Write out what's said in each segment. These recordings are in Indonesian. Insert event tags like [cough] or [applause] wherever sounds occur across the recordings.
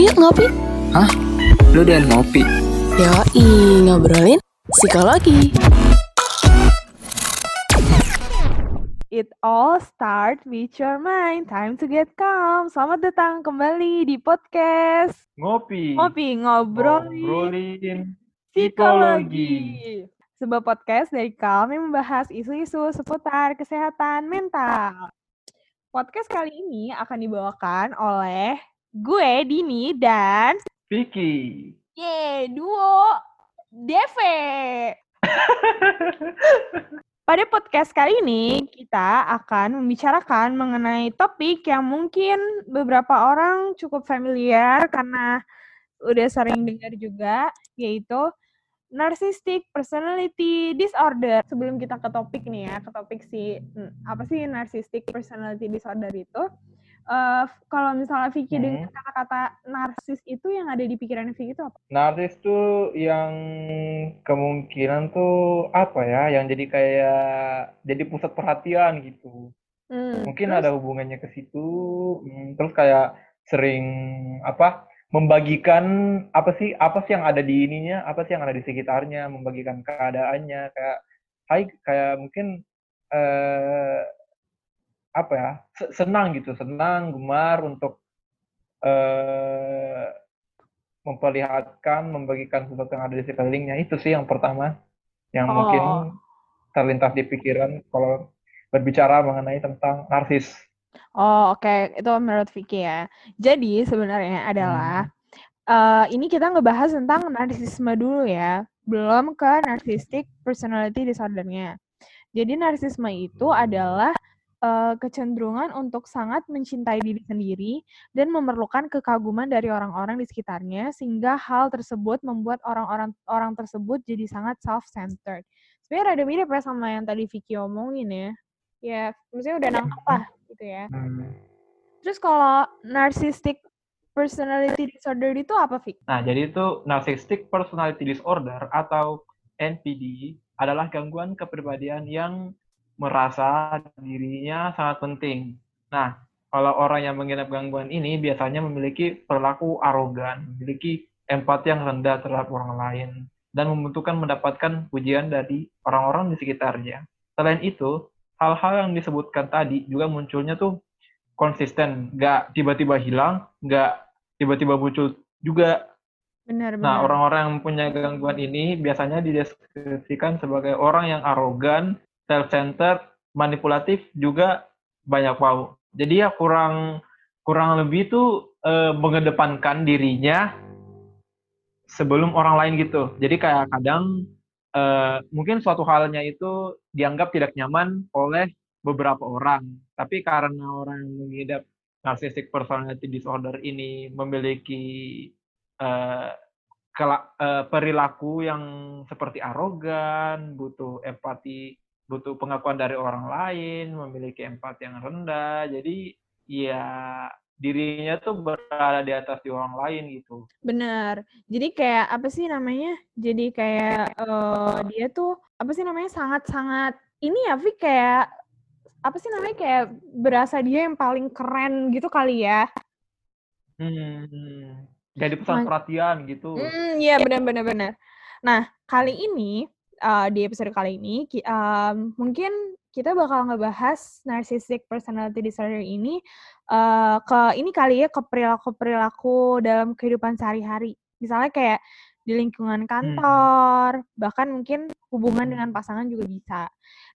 yuk ngopi. Hah? Lu dan ngopi? Yoi, ngobrolin psikologi. It all start with your mind. Time to get calm. Selamat datang kembali di podcast Ngopi. Ngopi Ngobrolin Ngobrolin Psikologi. Sebuah podcast dari Calm yang membahas isu-isu seputar kesehatan mental. Podcast kali ini akan dibawakan oleh gue, Dini, dan Vicky. Ye, duo DV. [laughs] Pada podcast kali ini, kita akan membicarakan mengenai topik yang mungkin beberapa orang cukup familiar karena udah sering dengar juga, yaitu narcissistic personality disorder. Sebelum kita ke topik nih ya, ke topik si apa sih narcissistic personality disorder itu? Eh, kalau misalnya Vicky Hmm. dengar kata-kata narsis itu yang ada di pikiran Vicky itu apa? Narsis tuh yang kemungkinan tuh apa ya? Yang jadi kayak jadi pusat perhatian gitu. Hmm, Mungkin terus? ada hubungannya ke situ. Hmm, Terus kayak sering apa? Membagikan apa sih? Apa sih yang ada di ininya? Apa sih yang ada di sekitarnya? Membagikan keadaannya kayak hai kayak mungkin eh apa ya? se- Senang gitu, senang, gemar untuk eh memperlihatkan, membagikan sesuatu yang ada di sekelilingnya. Itu sih yang pertama yang Oh. mungkin terlintas di pikiran kalau berbicara mengenai tentang narsis. Oh, oke. Itu menurut Vicky ya. Jadi sebenarnya adalah Hmm. eh, ini kita ngebahas tentang narsisme dulu ya. Belum ke narcissistic personality disorder-nya. Jadi narsisme itu adalah eh, kecenderungan untuk sangat mencintai diri sendiri dan memerlukan kekaguman dari orang-orang di sekitarnya sehingga hal tersebut membuat orang-orang orang tersebut jadi sangat self-centered. Sebenarnya ada mirip ya sama yang tadi Vicky omongin ya. Ya, maksudnya udah nangkep lah gitu ya. Hmm. Terus kalau narcissistic personality disorder itu apa, Fik? Nah, jadi itu narcissistic personality disorder atau NPD adalah gangguan kepribadian yang merasa dirinya sangat penting. Nah, kalau orang yang mengidap gangguan ini biasanya memiliki perilaku arogan, memiliki empati yang rendah terhadap orang lain, dan membutuhkan mendapatkan pujian dari orang-orang di sekitarnya. Selain itu, hal-hal yang disebutkan tadi juga munculnya tuh konsisten, nggak tiba-tiba hilang, nggak tiba-tiba muncul juga Benar, benar. Nah, orang-orang yang punya gangguan ini biasanya dideskripsikan sebagai orang yang arogan, self-centered, manipulatif, juga banyak wow. Jadi ya kurang kurang lebih tuh eh, mengedepankan dirinya sebelum orang lain gitu. Jadi kayak kadang eh, mungkin suatu halnya itu dianggap tidak nyaman oleh beberapa orang, tapi karena orang yang mengidap narcissistic personality disorder ini memiliki eh, eh, perilaku yang seperti arogan, butuh empati, butuh pengakuan dari orang lain, memiliki empati yang rendah. Jadi ya dirinya tuh berada di atas di orang lain gitu. Benar. Jadi kayak apa sih namanya? Jadi kayak eh, dia tuh apa sih namanya? Sangat-sangat ini ya, Fik kayak apa sih namanya? Kayak berasa dia yang paling keren gitu kali ya. Hmm, jadi pusat Ma- perhatian gitu. Hmm, iya benar-benar benar. Nah, kali ini eh, di episode kali ini em, mungkin kita bakal ngebahas narcissistic personality disorder ini eh, ke ini kali ya ke perilaku-perilaku dalam kehidupan sehari-hari. Misalnya kayak di lingkungan kantor, bahkan mungkin hubungan dengan pasangan juga bisa.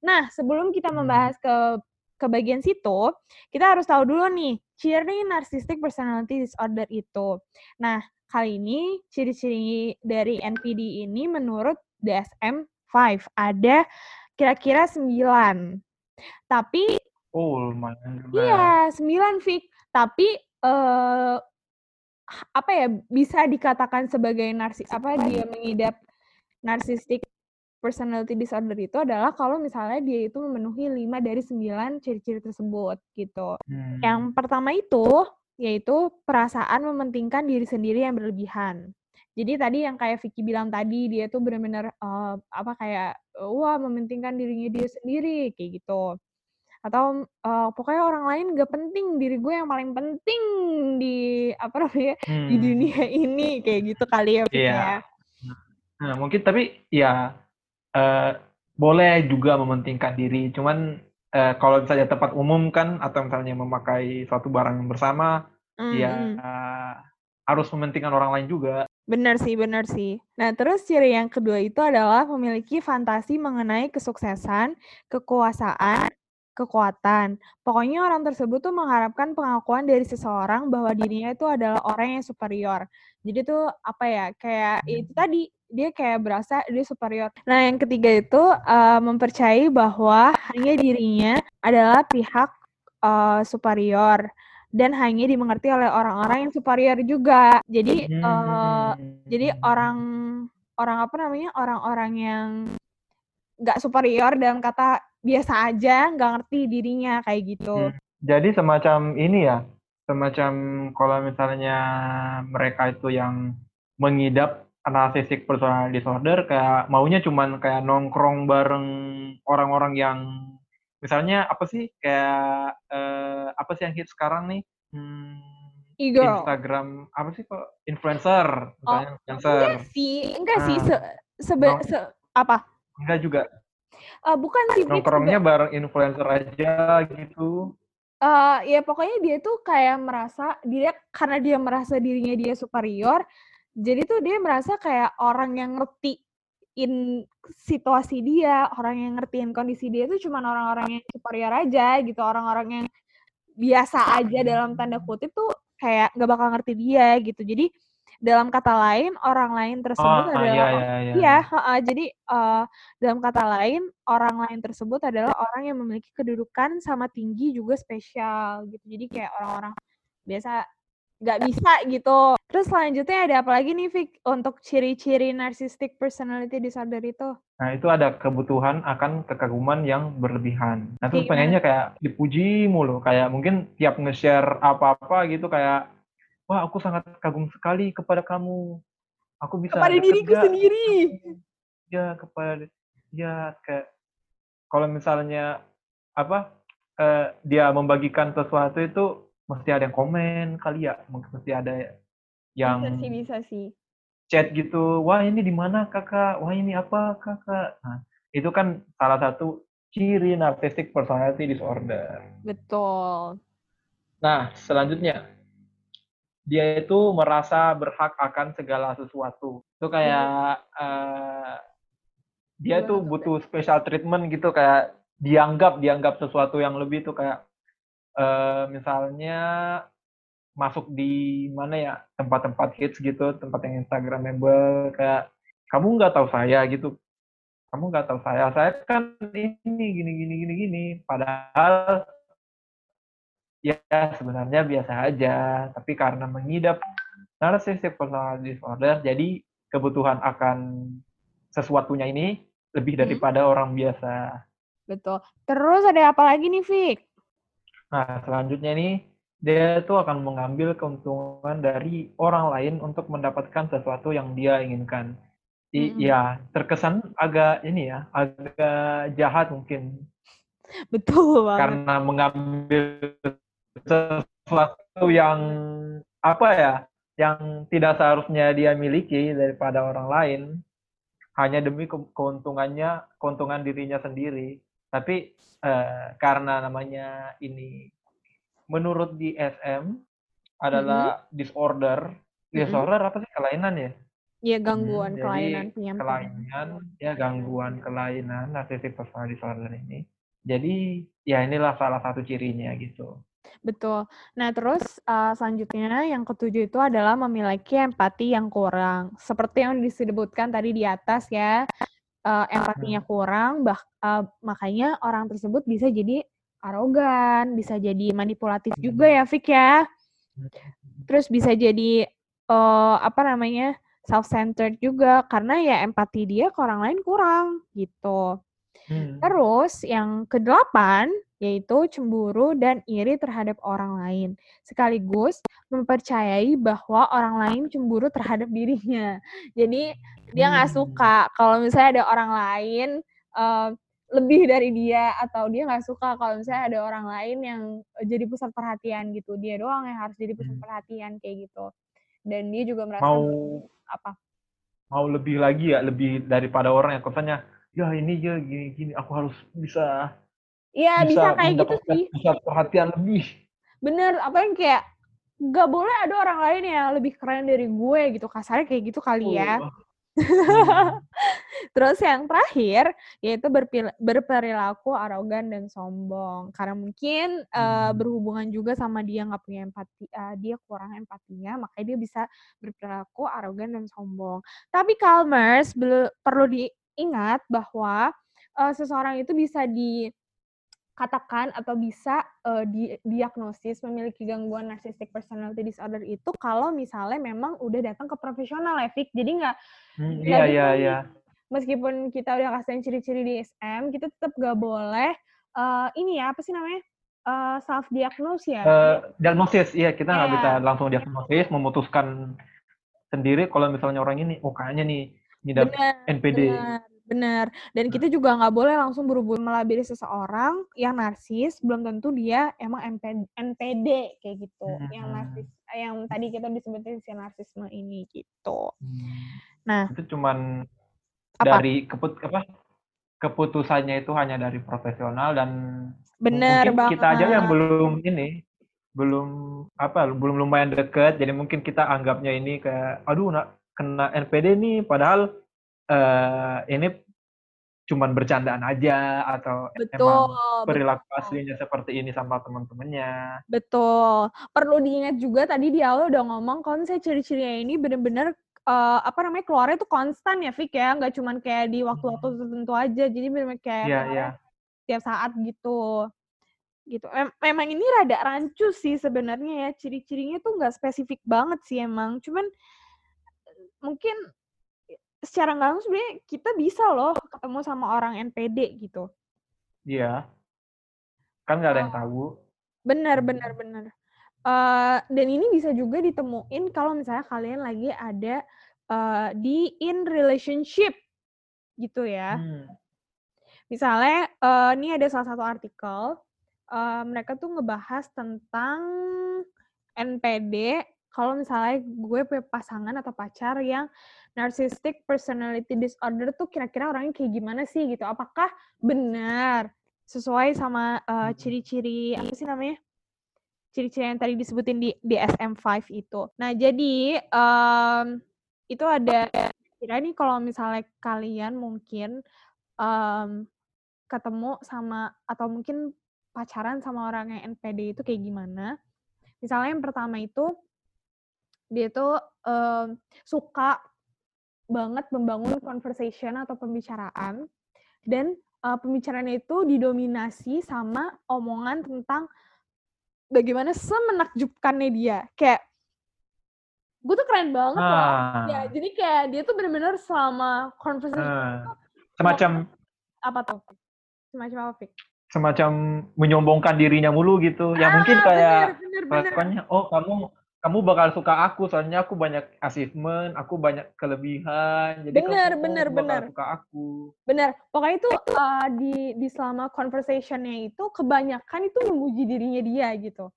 Nah, sebelum kita Hmm. membahas ke ke bagian situ, kita harus tahu dulu nih ciri narcissistic personality disorder itu. Nah, kali ini ciri-ciri dari NPD ini menurut DSM-5 ada kira-kira 9. Tapi Oh, lumayan. iya, 9 Fik. Tapi eh h- apa ya bisa dikatakan sebagai narsis apa dia mengidap narcissistic personality disorder itu adalah kalau misalnya dia itu memenuhi 5 dari 9 ciri-ciri tersebut gitu. Hmm. Yang pertama itu yaitu perasaan mementingkan diri sendiri yang berlebihan. Jadi tadi yang kayak Vicky bilang tadi dia tuh benar-benar eh, apa kayak wah mementingkan dirinya dia sendiri kayak gitu. atau uh, pokoknya orang lain gak penting diri gue yang paling penting di apa namanya hmm. di dunia [laughs] ini kayak gitu kali ya Iya. Yeah. Nah, mungkin tapi ya uh, boleh juga mementingkan diri, cuman uh, kalau misalnya tempat umum kan atau misalnya memakai suatu barang bersama, mm ya uh, harus mementingkan orang lain juga. Benar sih, benar sih. Nah, terus ciri yang kedua itu adalah memiliki fantasi mengenai kesuksesan, kekuasaan, kekuatan. Pokoknya orang tersebut tuh mengharapkan pengakuan dari seseorang bahwa dirinya itu adalah orang yang superior. Jadi tuh apa ya, kayak itu tadi dia kayak berasa dia superior. Nah, yang ketiga itu uh, mempercayai bahwa hanya dirinya adalah pihak uh, superior dan hanya dimengerti oleh orang-orang yang superior juga. Jadi hmm. uh, jadi orang orang apa namanya orang-orang yang nggak superior dalam kata biasa aja nggak ngerti dirinya kayak gitu. Hmm. Jadi semacam ini ya, semacam kalau misalnya mereka itu yang mengidap narcissistic personality disorder kayak maunya cuman kayak nongkrong bareng orang-orang yang misalnya apa sih kayak uh, apa sih yang hit sekarang nih? Hmm, Instagram apa sih kok? Influencer misalnya oh, influencer. enggak sih enggak nah, sih se, sebe, no, se apa? Enggak juga. Uh, bukan sih nongkrongnya bareng influencer aja gitu. Uh, ya pokoknya dia tuh kayak merasa dia karena dia merasa dirinya dia superior jadi tuh dia merasa kayak orang yang ngerti in situasi dia, orang yang ngertiin kondisi dia itu cuma orang-orang yang superior aja gitu, orang-orang yang biasa aja dalam tanda kutip tuh kayak gak bakal ngerti dia gitu. Jadi dalam kata lain orang lain tersebut oh, adalah iya, iya, iya. iya uh, jadi uh, dalam kata lain orang lain tersebut adalah orang yang memiliki kedudukan sama tinggi juga spesial gitu. Jadi kayak orang-orang biasa nggak bisa gitu. Terus selanjutnya ada apa lagi nih, Vic, untuk ciri-ciri narcissistic personality disorder itu? Nah, itu ada kebutuhan akan kekaguman yang berlebihan. Nah, terus pengennya kayak dipuji mulu, kayak mungkin tiap nge-share apa-apa gitu kayak, wah aku sangat kagum sekali kepada kamu. Aku bisa kepada diriku sendiri. Ya, kepada ya kayak kalau misalnya apa uh, dia membagikan sesuatu itu mesti ada yang komen kali ya mesti ada yang bisa sih bisa sih. chat gitu wah ini di mana kakak? Wah ini apa kakak? Nah itu kan salah satu ciri narcissistic personality disorder. Betul. Nah selanjutnya. Dia itu merasa berhak akan segala sesuatu. Itu kayak hmm. uh, dia tuh butuh special treatment gitu kayak dianggap dianggap sesuatu yang lebih tuh kayak uh, misalnya masuk di mana ya tempat-tempat hits gitu, tempat yang Instagramable kayak kamu nggak tahu saya gitu, kamu nggak tahu saya, saya kan ini gini gini gini gini, padahal ya sebenarnya biasa aja, tapi karena mengidap narcissistic personality disorder, jadi kebutuhan akan sesuatunya ini lebih hmm. daripada hmm. orang biasa. Betul. Terus ada apa lagi nih, Vic? Nah, selanjutnya ini dia itu akan mengambil keuntungan dari orang lain untuk mendapatkan sesuatu yang dia inginkan. I, mm-hmm. Ya, terkesan agak ini ya, agak jahat mungkin. Betul banget. Karena mengambil sesuatu yang apa ya, yang tidak seharusnya dia miliki daripada orang lain hanya demi keuntungannya, keuntungan dirinya sendiri. Tapi eh, karena namanya ini menurut DSM adalah mm-hmm. disorder. Disorder mm-hmm. apa sih kelainan ya? Iya gangguan hmm, kelainan. Kelainan ya gangguan kelainan narcissistic personality disorder ini. Jadi ya inilah salah satu cirinya gitu. Betul. Nah, terus uh, selanjutnya yang ketujuh itu adalah memiliki empati yang kurang. Seperti yang disebutkan tadi di atas ya, uh, empatinya kurang, bah, uh, makanya orang tersebut bisa jadi arogan, bisa jadi manipulatif juga ya, Fik ya. Terus bisa jadi uh, apa namanya self-centered juga karena ya empati dia ke orang lain kurang gitu. Hmm. Terus yang kedelapan yaitu cemburu dan iri terhadap orang lain. Sekaligus mempercayai bahwa orang lain cemburu terhadap dirinya. [laughs] Jadi dia nggak hmm. suka kalau misalnya ada orang lain uh, lebih dari dia atau dia nggak suka kalau misalnya ada orang lain yang jadi pusat perhatian gitu dia doang yang harus jadi pusat Hmm. perhatian kayak gitu dan dia juga merasa Mau apa mau lebih lagi ya, lebih daripada orang yang katanya, ya ini ya gini gini, aku harus bisa Iya bisa, bisa kayak gitu sih pusat perhatian lebih. bener apa yang kayak nggak boleh ada orang lain yang lebih keren dari gue gitu kasarnya kayak gitu kali ya Oh. [laughs] Terus yang terakhir yaitu berpil- berperilaku arogan dan sombong karena mungkin eh, Hmm. berhubungan juga sama dia nggak punya empati, eh, dia kurang empatinya, makanya dia bisa berperilaku arogan dan sombong. Tapi Calmers perlu diingat bahwa eh, seseorang itu bisa dikatakan atau bisa eh, didiagnosis memiliki gangguan narcissistic personality disorder itu kalau misalnya memang udah datang ke profesional ya, Fik. Jadi nggak Hmm, nggak iya iya iya. meskipun kita udah kasihin ciri-ciri di SM, kita tetap gak boleh eh, ini ya apa sih namanya Eh, self diagnose ya. Eh, diagnosis, iya kita nggak bisa Iya, langsung diagnosis, memutuskan sendiri kalau misalnya orang ini, oh kayaknya nih ngidap benar, NPD. benar, benar. Dan kita juga nggak boleh langsung berhubung melabeli seseorang yang narsis, belum tentu dia emang NPD, NPD kayak gitu. Yang Hmm. narsis, yang tadi kita disebutin si narsisme ini gitu. Hmm. Nah, Itu cuman apa? dari keput apa keputusannya itu hanya dari profesional dan Bener mungkin kita aja yang banget. belum ini belum apa belum lumayan deket jadi mungkin kita anggapnya ini kayak aduh nak kena NPD nih padahal eh ini cuman bercandaan aja atau Betul, emang perilaku betul. aslinya seperti ini sama teman-temannya Betul. Perlu diingat juga tadi di awal udah ngomong kalau misalnya ciri-cirinya ini bener-bener eh, apa namanya keluarnya tuh konstan ya Fik ya, nggak cuman kayak di waktu-waktu tertentu aja. Jadi bener-bener kayak iya iya keluarnya tiap saat gitu. Gitu. Mem- memang ini rada rancu sih sebenarnya ya. Ciri-cirinya tuh nggak spesifik banget sih emang. Cuman mungkin secara nggak langsung sebenarnya kita bisa loh ketemu sama orang NPD gitu. iya kan nggak ada yang tahu Bener, Hmm. bener, bener. Eh, dan ini bisa juga ditemuin kalau misalnya kalian lagi ada eh, di in relationship gitu ya. Hmm. Misalnya eh, ini ada salah satu artikel, eh, mereka tuh ngebahas tentang NPD kalau misalnya gue punya pasangan atau pacar yang narcissistic personality disorder tuh kira-kira orangnya kayak gimana sih gitu. Apakah benar sesuai sama eh, Hmm. ciri-ciri apa sih namanya? ciri-ciri yang tadi disebutin di DSM-5 itu. Nah, jadi em, itu ada kira nih kalau misalnya kalian mungkin em, ketemu sama atau mungkin pacaran sama orang yang NPD itu kayak gimana? Misalnya yang pertama itu dia tuh em, suka banget membangun conversation atau pembicaraan dan eh, pembicaraannya itu didominasi sama omongan tentang bagaimana semenakjubkannya dia. Kayak gue tuh keren banget loh. Ya, ah jadi kayak dia tuh bener-bener selama conversation ah. semacam apa tuh? Semacam apa, Fik? semacam menyombongkan dirinya mulu gitu ya mungkin Ah, kayak bener, bener, bener. oh kamu kamu bakal suka aku soalnya aku banyak achievement aku banyak kelebihan jadi Bener, kamu bener, bakal bener. suka aku Bener. Pokoknya itu uh, di di selama conversationnya itu kebanyakan itu memuji dirinya dia gitu.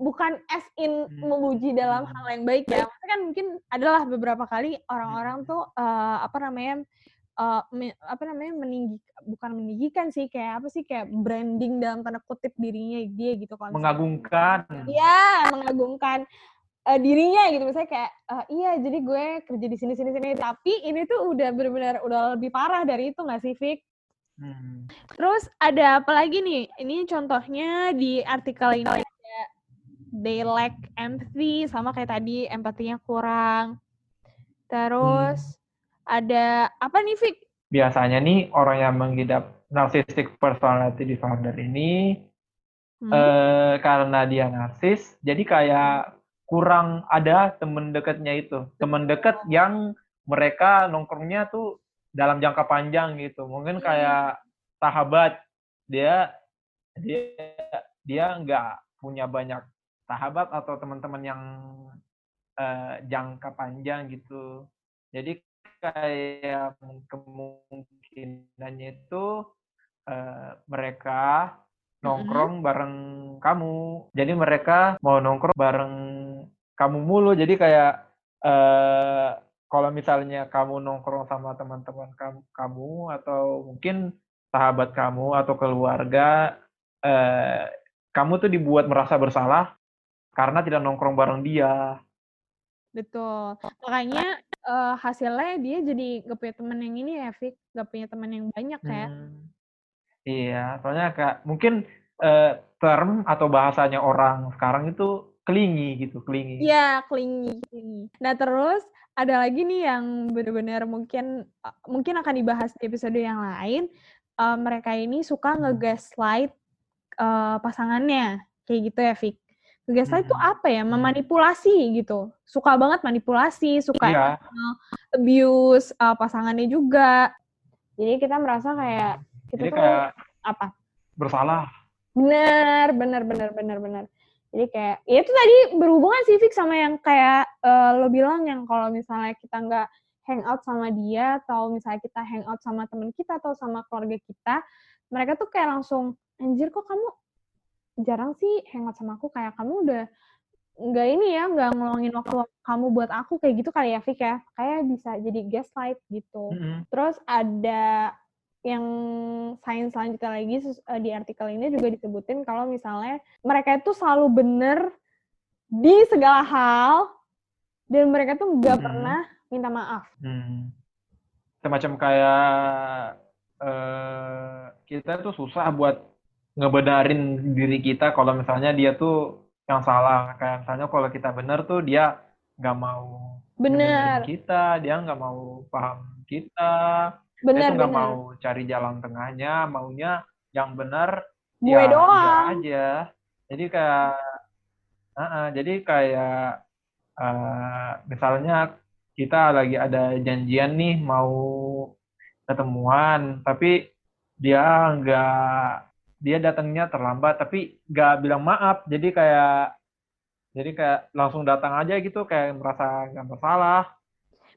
Bukan as in Hmm. memuji dalam hal yang baik ya. Maksudnya kan mungkin adalah beberapa kali orang-orang Hmm. tuh uh, apa namanya uh, me- apa namanya meninggi bukan meninggikan sih kayak apa sih kayak branding dalam tanda kutip dirinya dia gitu kalau mengagungkan Iya, mengagungkan eh, dirinya gitu. Misalnya kayak eh, iya jadi gue kerja di sini sini sini tapi ini tuh udah benar-benar udah lebih parah dari itu nggak sih, Fik? Hmm. Terus ada apa lagi nih? Ini contohnya di artikel ini ada they lack empathy sama kayak tadi empatinya kurang. Terus ada apa nih, Fik? biasanya nih orang yang mengidap narcissistic personality disorder ini Hmm? eh, karena dia narsis jadi kayak kurang ada temen dekatnya itu. Temen dekat yang mereka nongkrongnya tuh dalam jangka panjang gitu. Mungkin kayak sahabat. Dia dia dia nggak punya banyak sahabat atau teman-teman yang eh, jangka panjang gitu. Jadi kayak kemungkinannya itu uh, mereka nongkrong bareng kamu. Jadi mereka mau nongkrong bareng kamu mulu. Jadi kayak uh, kalau misalnya kamu nongkrong sama teman-teman kamu, kamu atau mungkin sahabat kamu atau keluarga, uh, kamu tuh dibuat merasa bersalah karena tidak nongkrong bareng dia. Betul. Makanya uh, hasilnya dia jadi gak punya teman yang ini ya, Fik. Gak punya teman yang banyak ya. Hmm. Iya, soalnya kayak mungkin uh, term atau bahasanya orang sekarang itu kelingi gitu, kelingi. Iya, kelingi, kelingi. Nah, terus ada lagi nih yang benar-benar mungkin uh, mungkin akan dibahas di episode yang lain. Uh, mereka ini suka hmm. nge-gaslight uh, pasangannya. Kayak gitu ya, Fik. Nge-gaslight itu hmm. apa ya? Memanipulasi gitu. Suka banget manipulasi, suka iya. abuse uh, pasangannya juga. Jadi kita merasa kayak kita Jadi tuh kayak apa? Bersalah. Bener, bener, bener, bener, bener. Jadi kayak, ya itu tadi berhubungan sih Fix sama yang kayak uh, lo bilang yang kalau misalnya kita nggak hangout sama dia atau misalnya kita hangout sama temen kita atau sama keluarga kita, mereka tuh kayak langsung, anjir kok kamu jarang sih hangout sama aku, kayak kamu udah nggak ini ya, nggak ngeluangin waktu kamu buat aku kayak gitu kali ya, Fik ya. Kayak bisa jadi gaslight gitu. Mm -hmm. Terus ada yang sains selanjutnya lagi uh, di artikel ini juga disebutin kalau misalnya mereka itu selalu benar di segala hal dan mereka tuh nggak hmm. pernah minta maaf. Hmm. Semacam kayak uh, kita tuh susah buat ngebedarin diri kita kalau misalnya dia tuh yang salah. Kayak misalnya kalau kita benar tuh dia nggak mau benar kita, dia nggak mau paham kita benar, itu nggak mau cari jalan tengahnya maunya yang benar gue ya, doang. aja. Jadi kayak uh -uh, jadi kayak uh, misalnya kita lagi ada janjian nih mau ketemuan tapi dia nggak dia datangnya terlambat tapi nggak bilang maaf. Jadi kayak jadi kayak langsung datang aja gitu kayak merasa nggak bersalah.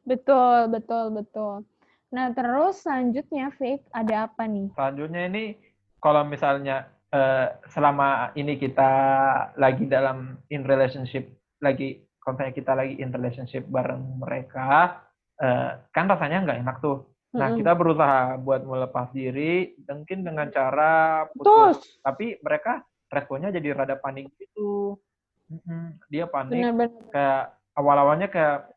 Betul betul betul Nah, terus selanjutnya, Fik, ada apa nih? Selanjutnya ini, kalau misalnya uh, selama ini kita lagi dalam in relationship, lagi kalau misalnya kita lagi in relationship bareng mereka, uh, kan rasanya nggak enak tuh. Nah, mm -hmm. kita berusaha buat melepas diri, mungkin dengan cara putus. Tapi mereka responnya jadi rada panik gitu. Mm -hmm. Dia panik, Benar -benar. kayak awal-awalnya kayak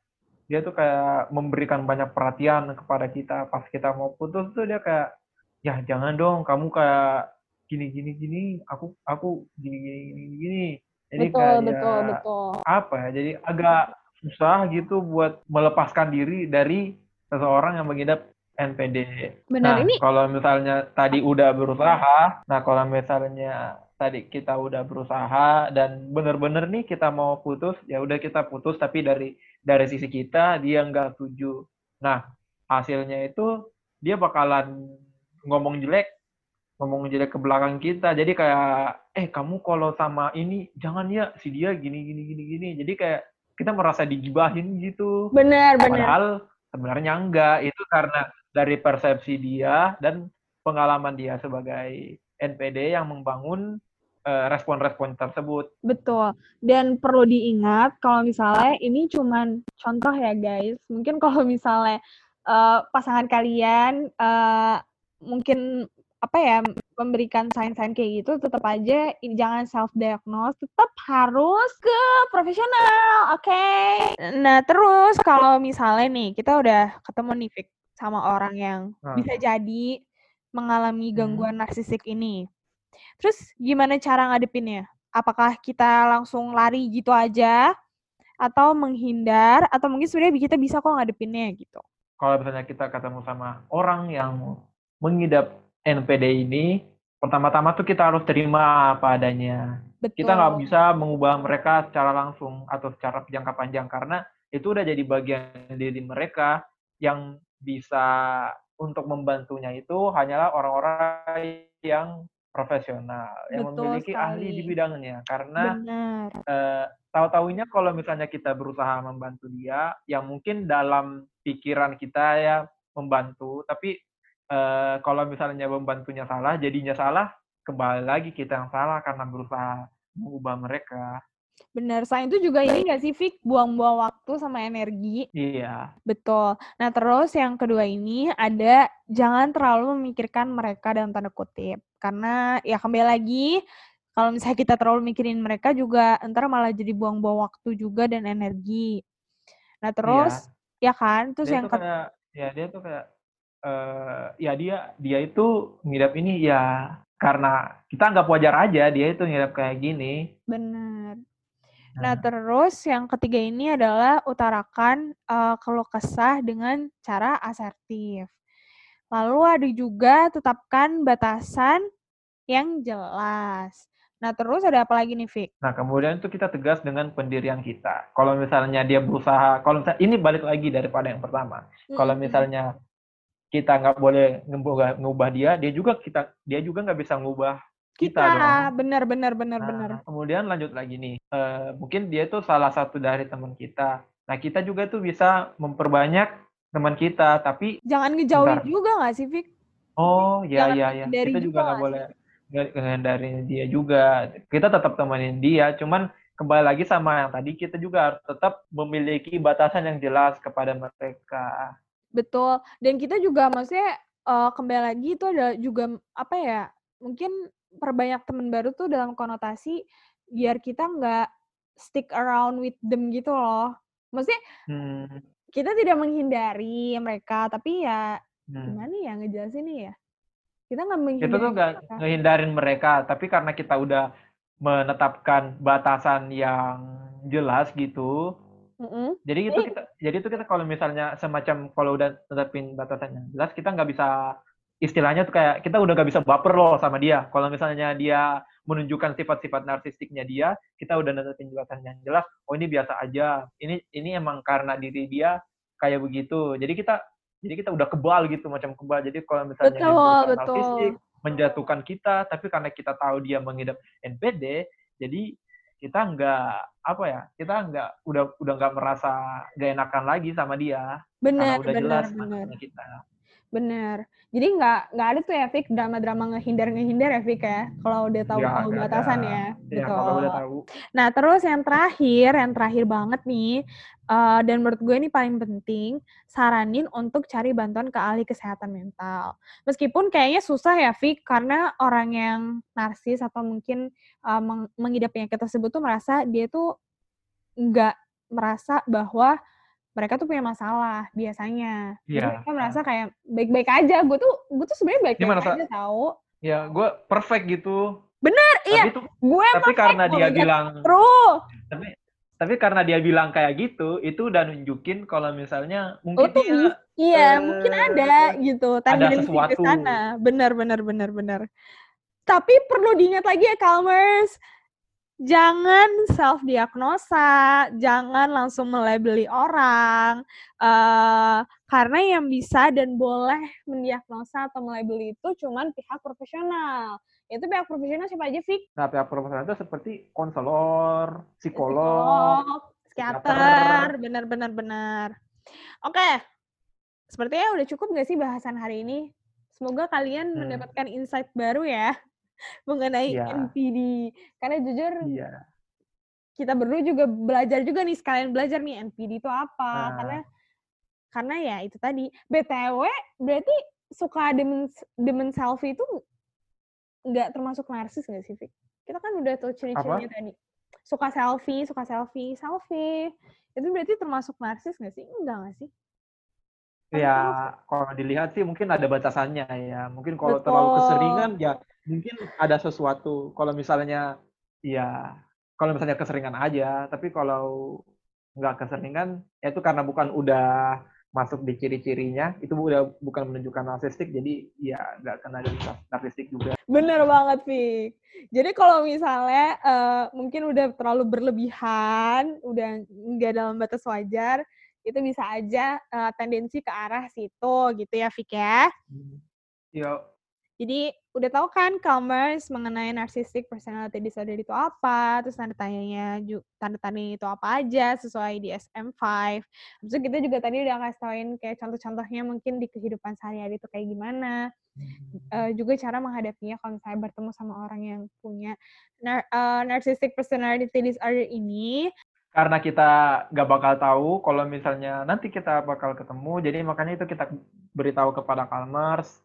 dia tuh kayak memberikan banyak perhatian kepada kita pas kita mau putus tuh dia kayak ya jangan dong kamu kayak gini gini gini aku aku gini gini gini gini jadi betul, kayak betul, ya, betul. apa ya jadi agak susah gitu buat melepaskan diri dari seseorang yang mengidap NPD. Benar nah, ini. Kalau misalnya tadi udah berusaha, nah kalau misalnya tadi kita udah berusaha dan bener-bener nih kita mau putus ya udah kita putus tapi dari dari sisi kita dia nggak setuju. Nah hasilnya itu dia bakalan ngomong jelek ngomong jelek ke belakang kita. Jadi kayak eh kamu kalau sama ini jangan ya si dia gini gini gini gini. Jadi kayak kita merasa digibahin gitu. Benar benar. Padahal sebenarnya enggak. Itu karena dari persepsi dia dan pengalaman dia sebagai NPD yang membangun respon-respon tersebut. Betul. Dan perlu diingat kalau misalnya ini cuman contoh ya guys. Mungkin kalau misalnya uh, pasangan kalian uh, mungkin apa ya memberikan sign-sign kayak gitu tetap aja ini jangan self diagnose tetap harus ke profesional oke okay? nah terus kalau misalnya nih kita udah ketemu nih Fik, sama orang yang hmm. bisa jadi mengalami hmm. gangguan hmm. narsisik ini. Terus gimana cara ngadepinnya? Apakah kita langsung lari gitu aja atau menghindar atau mungkin sebenarnya kita bisa kok ngadepinnya gitu. Kalau misalnya kita ketemu sama orang yang mengidap NPD ini, pertama-tama tuh kita harus terima apa adanya. Betul. Kita nggak bisa mengubah mereka secara langsung atau secara jangka panjang karena itu udah jadi bagian diri mereka yang bisa untuk membantunya itu hanyalah orang-orang yang profesional yang Betul memiliki sekali. ahli di bidangnya karena uh, tahu-tahunya kalau misalnya kita berusaha membantu dia yang mungkin dalam pikiran kita ya membantu tapi eh, kalau misalnya membantunya salah, jadinya salah, kembali lagi kita yang salah karena berusaha mengubah mereka. Bener, selain itu juga ini nggak sih, Fik? Buang-buang waktu sama energi. Iya. Betul. Nah, terus yang kedua ini ada jangan terlalu memikirkan mereka dalam tanda kutip. Karena ya kembali lagi, kalau misalnya kita terlalu mikirin mereka juga ntar malah jadi buang-buang waktu juga dan energi. Nah, terus ya kan, terus Dia yang tuh kayak, ya dia tuh kayak, eh ya dia dia itu ngidap ini ya karena kita anggap wajar aja dia itu ngidap kayak gini. bener. Nah, Nah, terus yang ketiga ini adalah utarakan eh, keluh kesah dengan cara asertif. Lalu ada juga tetapkan batasan yang jelas. Nah, terus ada apa lagi nih, Fik? Nah, kemudian itu kita tegas dengan pendirian kita. Kalau misalnya dia berusaha, kalau misalnya ini balik lagi daripada yang pertama. Kalau Mm-mm. misalnya kita nggak boleh ngubah, ngubah dia, dia juga kita dia juga nggak bisa ngubah kita, kita, dong. bener, bener, bener, Nah, bener. kemudian lanjut lagi nih, eh, mungkin dia itu salah satu dari teman kita. Nah, kita juga tuh bisa memperbanyak teman kita, tapi Jangan ngejauhin Bentar. juga nggak sih, Fik? oh ya Jangan ya ya, kita juga nggak boleh ngehindarin dia juga. Kita tetap temenin dia, cuman kembali lagi sama yang tadi kita juga harus tetap memiliki batasan yang jelas kepada mereka. Betul. Dan kita juga maksudnya eh, kembali lagi itu ada juga apa ya? Mungkin perbanyak teman baru tuh dalam konotasi biar kita nggak stick around with them gitu loh. Maksudnya Hmm, kita tidak menghindari mereka, tapi ya hmm. gimana ya ngejelasinnya ya? Kita nggak Kita menghindari tuh nggak mereka. ngehindarin mereka, tapi karena kita udah menetapkan batasan yang jelas gitu, Mm-mm. jadi itu Jadi- kita jadi itu kita kalau misalnya semacam kalau udah tetapin batasan yang jelas kita nggak bisa istilahnya tuh kayak kita udah nggak bisa baper loh sama dia kalau misalnya dia menunjukkan sifat-sifat narsistiknya dia kita udah netepin batasan yang jelas oh ini biasa aja ini ini emang karena diri dia kayak begitu jadi kita jadi kita udah kebal gitu macam kebal jadi kalau misalnya Betul, betul. narsistik menjatuhkan kita tapi karena kita tahu dia mengidap NPD jadi kita nggak apa ya kita nggak udah udah nggak merasa gak enakan lagi sama dia karena Bener, udah bener, jelas bener. kita Bener. Jadi nggak nggak ada tuh ya, Fik, drama-drama ngehindar-ngehindar ya, Fik ya. Kalau udah tahu Ya, tahu nggak batasan ada. ya. ya kalau udah tahu Nah, terus yang terakhir, yang terakhir banget nih, eh, dan menurut gue ini paling penting, saranin untuk cari bantuan ke ahli kesehatan mental. Meskipun kayaknya susah ya, Fik, karena orang yang narsis atau mungkin eh, meng- mengidap penyakit tersebut tuh merasa dia tuh nggak merasa bahwa mereka tuh punya masalah biasanya. Jadi Iya. mereka merasa kayak baik-baik aja. Gue tuh gue tuh sebenarnya baik-baik merasa- aja tahu. ya gue perfect gitu iya. tapi tuh Gue tapi karena dia bilang True. tapi tapi karena dia bilang kayak gitu itu udah nunjukin kalau misalnya Oh mungkin tuh dia iya eh, mungkin ada gitu ada tendensi ke sesuatu. sana benar benar benar benar tapi perlu diingat lagi ya Calmers jangan self diagnosa jangan langsung melabeli orang eh karena yang bisa dan boleh mendiagnosa atau melabeli itu cuman pihak profesional itu pihak profesional siapa aja Fik? nah pihak profesional itu seperti konselor psikolog psikiater, psikiater. benar benar benar. Oke, sepertinya udah cukup nggak sih bahasan hari ini? Semoga kalian Hmm. mendapatkan insight baru ya mengenai Iya. NPD. Karena jujur iya kita berdua juga belajar juga nih sekalian belajar nih NPD itu apa. Nah. Karena karena ya itu tadi. BTW berarti suka demen demen selfie itu nggak termasuk narsis nggak sih, Fik? Kita kan udah tahu ciri-cirinya tadi. Suka selfie, suka selfie, selfie. Itu berarti termasuk narsis nggak sih? Enggak nggak sih? Ya kalau dilihat sih mungkin ada batasannya ya mungkin kalau terlalu Betul. keseringan ya mungkin ada sesuatu kalau misalnya ya kalau misalnya keseringan aja tapi kalau nggak keseringan ya itu karena bukan udah masuk di ciri-cirinya itu udah bukan menunjukkan narsistik jadi ya nggak kena dari narsistik juga Bener banget, Fik. Jadi kalau misalnya eh, mungkin udah terlalu berlebihan, udah nggak dalam batas wajar, itu bisa aja eh, tendensi ke arah situ gitu ya, Fik ya. ya Jadi udah tahu kan Calmers mengenai narcissistic personality disorder itu apa, terus tanda tanyanya tanda tanya itu apa aja sesuai di SM5. Habis itu kita juga tadi udah kasih tauin kayak contoh-contohnya mungkin di kehidupan sehari-hari itu kayak gimana. Uh, juga cara menghadapinya kalau saya bertemu sama orang yang punya nar uh, narcissistic personality disorder ini karena kita gak bakal tahu kalau misalnya nanti kita bakal ketemu jadi makanya itu kita beritahu kepada Calmers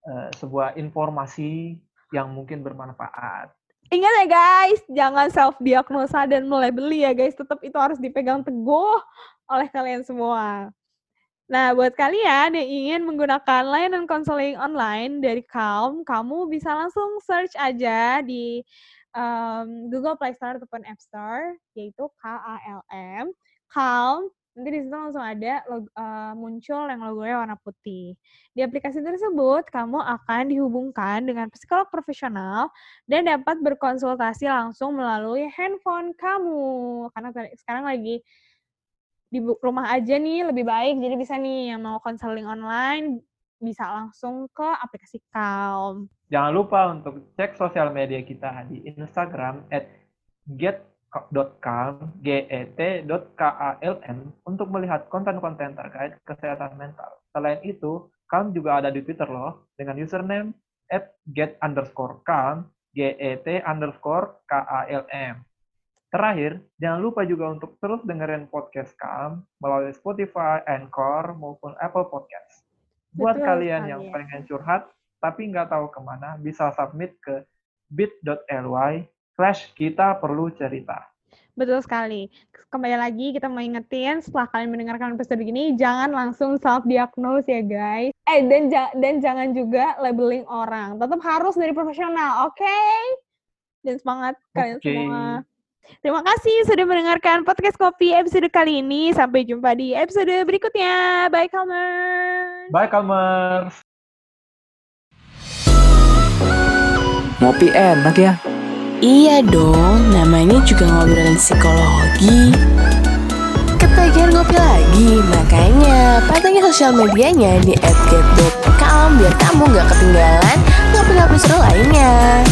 Eh, sebuah informasi yang mungkin bermanfaat. Ingat ya guys, jangan self diagnosa dan mulai beli ya guys. Tetap itu harus dipegang teguh oleh kalian semua. Nah, buat kalian yang ingin menggunakan layanan konseling online dari Calm, kamu bisa langsung search aja di um, Google Play Store ataupun App Store, yaitu K-A-L-M, Calm nanti di situ langsung ada log, uh, muncul yang logonya warna putih. Di aplikasi tersebut, kamu akan dihubungkan dengan psikolog profesional dan dapat berkonsultasi langsung melalui handphone kamu. Karena sekarang lagi di rumah aja nih lebih baik, jadi bisa nih yang mau konseling online bisa langsung ke aplikasi Calm. Jangan lupa untuk cek sosial media kita di Instagram at get get.calm, get.kalm untuk melihat konten-konten terkait kesehatan mental. Selain itu, Calm juga ada di Twitter loh, dengan username at get underscore calm, get underscore kalm. Terakhir, jangan lupa juga untuk terus dengerin podcast Calm melalui Spotify, Anchor, maupun Apple Podcast. Buat Betul, kalian yang ya. pengen curhat, tapi nggak tahu ke mana, bisa submit ke bit.ly Flash, kita perlu cerita. Betul sekali. Kembali lagi kita mau ingetin setelah kalian mendengarkan episode gini jangan langsung self diagnose ya guys. Eh dan dan jangan juga labeling orang. Tetap harus dari profesional, oke? Okay? Dan semangat kalian semua. Terima kasih sudah mendengarkan podcast Kopi episode kali ini. Sampai jumpa di episode berikutnya. Bye Kalmers. Bye Kalmers. Ngopi enak ya. Iya dong, namanya juga ngobrolin psikologi. Ketagihan ngopi lagi, makanya pantengin sosial medianya di @get.com biar kamu gak ketinggalan ngopi-ngopi seru lainnya.